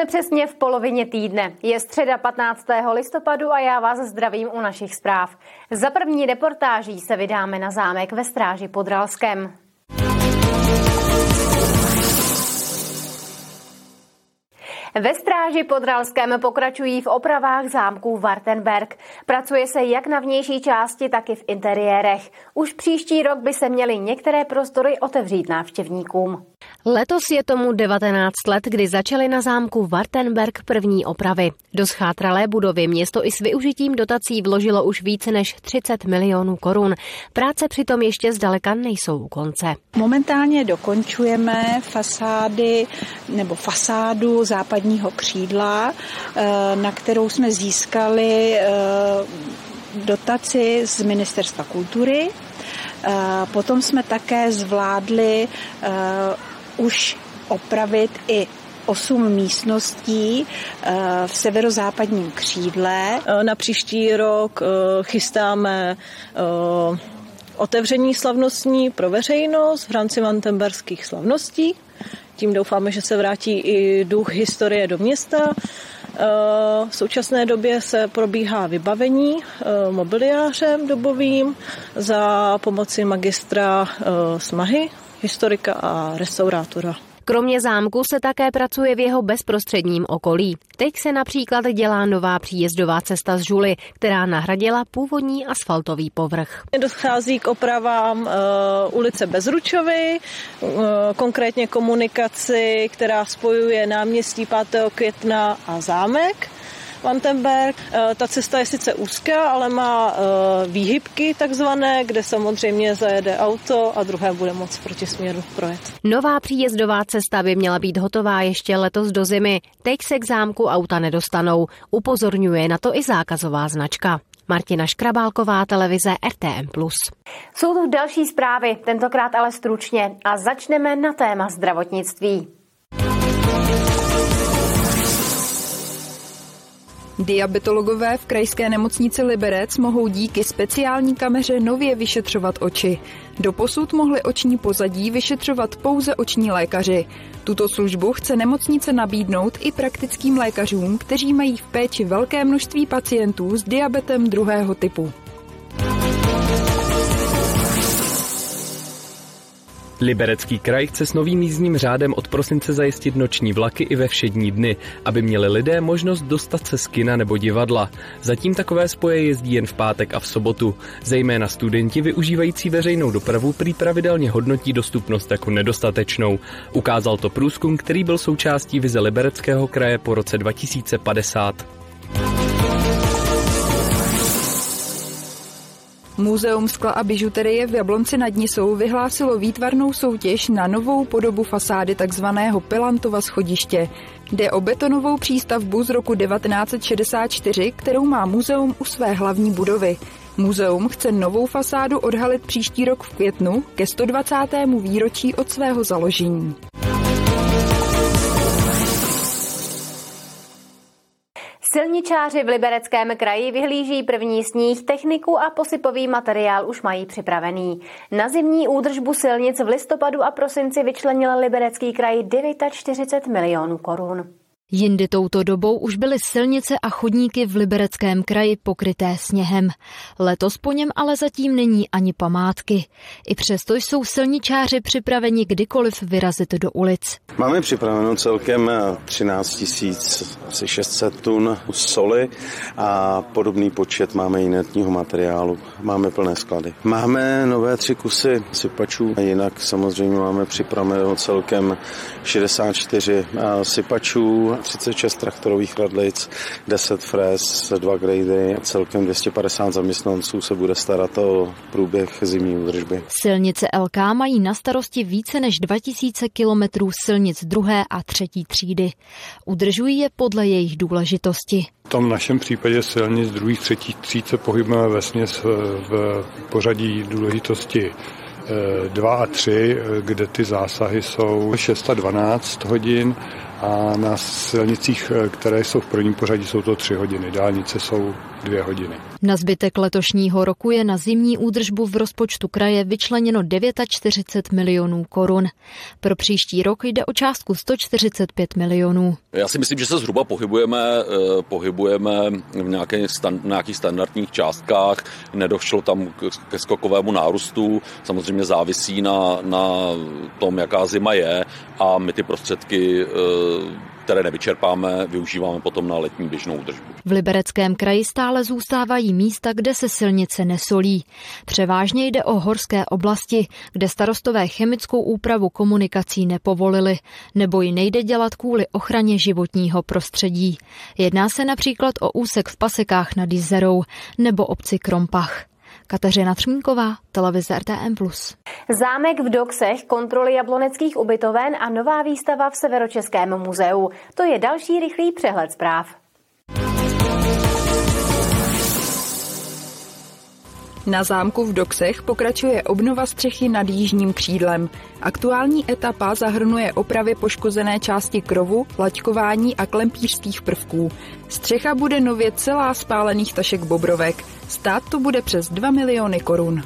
Jsme přesně v polovině týdne. Je středa 15. listopadu a já vás zdravím u našich zpráv. Za první reportáží se vydáme na zámek ve Stráži pod Ralskem. Ve stráži pod Ralskem pokračují v opravách zámků Wartenberg. Pracuje se jak na vnější části, tak i v interiérech. Už příští rok by se měly některé prostory otevřít návštěvníkům. Letos je tomu 19 let, kdy začaly na zámku Wartenberg první opravy. Do schátralé budovy město i s využitím dotací vložilo už více než 30 milionů korun. Práce přitom ještě zdaleka nejsou u konce. Momentálně dokončujeme fasády nebo fasádu západního křídla, eh, na kterou jsme získali eh, dotaci z Ministerstva kultury. Eh, potom jsme také zvládli už opravit i osm místností eh, v severozápadním křídle. Eh, na příští rok eh, chystáme otevření slavnostní pro veřejnost v rámci Vantemberských slavností. Tím doufáme, že se vrátí i duch historie do města. V současné době se probíhá vybavení mobiliářem dobovým za pomoci magistra Smahy historika a restaurátora. Kromě zámku se také pracuje v jeho bezprostředním okolí. Teď se například dělá nová příjezdová cesta z Žuly, která nahradila původní asfaltový povrch. Dochází k opravám uh, ulice Bezručovy, uh, konkrétně komunikaci, která spojuje náměstí 5. května a zámek. Vandenberg. Eh, ta cesta je sice úzká, ale má eh, výhybky takzvané, kde samozřejmě zajede auto a druhé bude moc proti směru projet. Nová příjezdová cesta by měla být hotová ještě letos do zimy. Teď se k zámku auta nedostanou. Upozorňuje na to i zákazová značka. Martina Škrabálková, televize RTM+. Jsou tu další zprávy, tentokrát ale stručně a začneme na téma zdravotnictví. Diabetologové v krajské nemocnici Liberec mohou díky speciální kameře nově vyšetřovat oči. Doposud mohli oční pozadí vyšetřovat pouze oční lékaři. Tuto službu chce nemocnice nabídnout i praktickým lékařům, kteří mají v péči velké množství pacientů s diabetem druhého typu. Liberecký kraj chce s novým jízdním řádem od prosince zajistit noční vlaky i ve všední dny, aby měli lidé možnost dostat se z kina nebo divadla. Zatím takové spoje jezdí jen v pátek a v sobotu. Zejména studenti využívající veřejnou dopravu prý pravidelně hodnotí dostupnost jako nedostatečnou. Ukázal to průzkum, který byl součástí vize Libereckého kraje po roce 2050. Muzeum skla a bižuterie v Jablonci nad Nisou vyhlásilo výtvarnou soutěž na novou podobu fasády tzv. Pelantova schodiště. Jde o betonovou přístavbu z roku 1964, kterou má muzeum u své hlavní budovy. Muzeum chce novou fasádu odhalit příští rok v květnu ke 120. výročí od svého založení. Silničáři v Libereckém kraji vyhlíží první sníh, techniku a posypový materiál už mají připravený. Na zimní údržbu silnic v listopadu a prosinci vyčlenil Liberecký kraj 49 milionů korun. Jindy touto dobou už byly silnice a chodníky v Libereckém kraji pokryté sněhem. Letos po něm ale zatím není ani památky. I přesto jsou silničáři připraveni kdykoliv vyrazit do ulic. Máme připraveno celkem 13 600 tun soli a podobný počet máme jinetního materiálu. Máme plné sklady. Máme nové tři kusy sypačů, jinak samozřejmě máme připraveno celkem 64 sypačů, 36 traktorových radlic, 10 fres, 2 grady, celkem 250 zaměstnanců se bude starat o průběh zimní údržby. Silnice LK mají na starosti více než 2000 kilometrů silnic druhé a třetí třídy. Udržují je podle jejich důležitosti. V tom našem případě silnic druhých třetích tříd se pohybujeme ve směs v pořadí důležitosti 2 a 3, kde ty zásahy jsou 6 a 12 hodin a na silnicích, které jsou v prvním pořadí, jsou to 3 hodiny. Dálnice jsou dvě hodiny. Na zbytek letošního roku je na zimní údržbu v rozpočtu kraje vyčleněno 49 milionů korun. Pro příští rok jde o částku 145 milionů. Já si myslím, že se zhruba pohybujeme, eh, pohybujeme v nějakých, stand, nějakých standardních částkách. Nedošlo tam ke skokovému nárůstu. Samozřejmě závisí na, na tom, jaká zima je a my ty prostředky eh, které nevyčerpáme, využíváme potom na letní běžnou údržbu. V Libereckém kraji stále zůstávají místa, kde se silnice nesolí. Převážně jde o horské oblasti, kde starostové chemickou úpravu komunikací nepovolili, nebo ji nejde dělat kvůli ochraně životního prostředí. Jedná se například o úsek v Pasekách nad Jizerou nebo obci Krompach. Kateřina Třmínková, televize RTM+. Zámek v Doxech, kontroly jabloneckých ubytoven a nová výstava v Severočeském muzeu. To je další rychlý přehled zpráv. Na zámku v Doxech pokračuje obnova střechy nad jižním křídlem. Aktuální etapa zahrnuje opravy poškozené části krovu, laťkování a klempířských prvků. Střecha bude nově celá spálených tašek bobrovek. Stát to bude přes 2 miliony korun.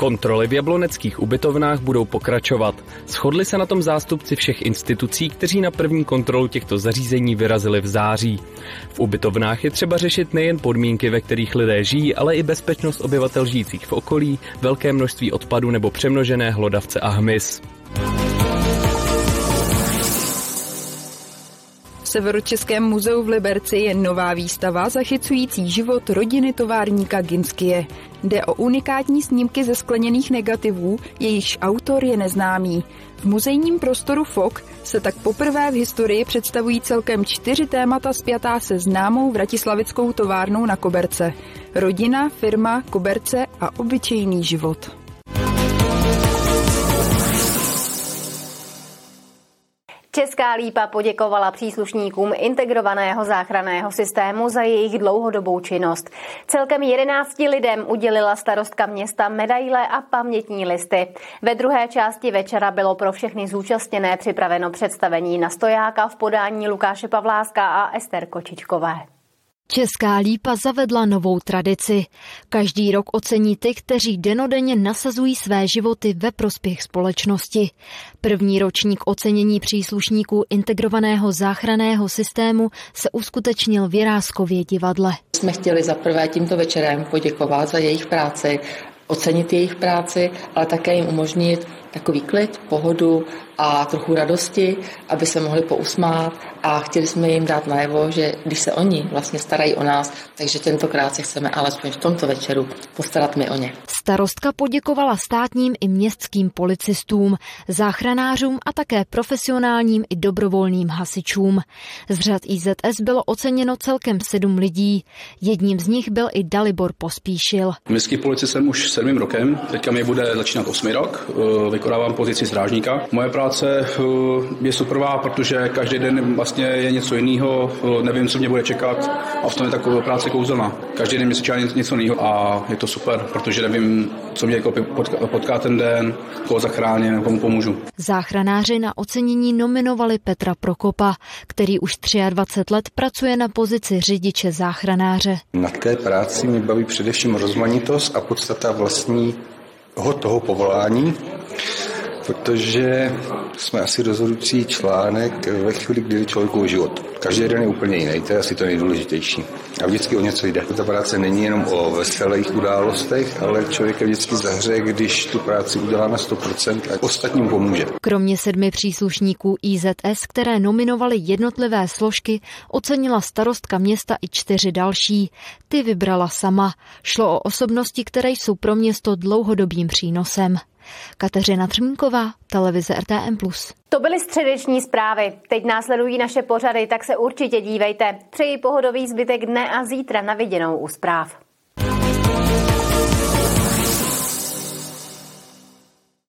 Kontroly v jabloneckých ubytovnách budou pokračovat. Shodli se na tom zástupci všech institucí, kteří na první kontrolu těchto zařízení vyrazili v září. V ubytovnách je třeba řešit nejen podmínky, ve kterých lidé žijí, ale i bezpečnost obyvatel žijících v okolí, velké množství odpadu nebo přemnožené hlodavce a hmyz. Severočeském muzeu v Liberci je nová výstava zachycující život rodiny továrníka Ginskie. Jde o unikátní snímky ze skleněných negativů, jejichž autor je neznámý. V muzejním prostoru FOK se tak poprvé v historii představují celkem čtyři témata spjatá se známou vratislavickou továrnou na Koberce. Rodina, firma, Koberce a obyčejný život. Česká lípa poděkovala příslušníkům integrovaného záchranného systému za jejich dlouhodobou činnost. Celkem 11 lidem udělila starostka města medaile a pamětní listy. Ve druhé části večera bylo pro všechny zúčastněné připraveno představení na stojáka v podání Lukáše Pavláska a Ester Kočičkové. Česká lípa zavedla novou tradici. Každý rok ocení ty, kteří denodenně nasazují své životy ve prospěch společnosti. První ročník ocenění příslušníků integrovaného záchraného systému se uskutečnil v Jiráskově divadle. Jsme chtěli za prvé tímto večerem poděkovat za jejich práci, ocenit jejich práci, ale také jim umožnit takový klid, pohodu a trochu radosti, aby se mohli pousmát a chtěli jsme jim dát najevo, že když se oni vlastně starají o nás, takže tentokrát se chceme alespoň v tomto večeru postarat my o ně. Starostka poděkovala státním i městským policistům, záchranářům a také profesionálním i dobrovolným hasičům. Z řad IZS bylo oceněno celkem sedm lidí. Jedním z nich byl i Dalibor Pospíšil. Městský policist jsem už sedmým rokem, teďka mi bude začínat osmi rok, vykonávám pozici strážníka. Moje práce eh, je superová, protože každý den vlastně je něco jiného, eh, nevím, co mě bude čekat a v tom je taková práce kouzelná. Každý den mě se čeká něco jiného a je to super, protože nevím, co mě jako potká ten den, koho zachráním, komu pomůžu. Záchranáři na ocenění nominovali Petra Prokopa, který už 23 let pracuje na pozici řidiče záchranáře. Na té práci mě baví především rozmanitost a podstata vlastní toho povolání protože jsme asi rozhodující článek ve chvíli, kdy je člověku život. Každý den je úplně jiný, to je asi to nejdůležitější. A vždycky o něco jde. Ta práce není jenom o veselých událostech, ale člověk je vždycky zahře, když tu práci udělá na 100% a ostatním pomůže. Kromě sedmi příslušníků IZS, které nominovali jednotlivé složky, ocenila starostka města i čtyři další. Ty vybrala sama. Šlo o osobnosti, které jsou pro město dlouhodobým přínosem. Kateřina Třmínková, televize RTM+. To byly středeční zprávy. Teď následují naše pořady, tak se určitě dívejte. Přeji pohodový zbytek dne a zítra na viděnou u zpráv.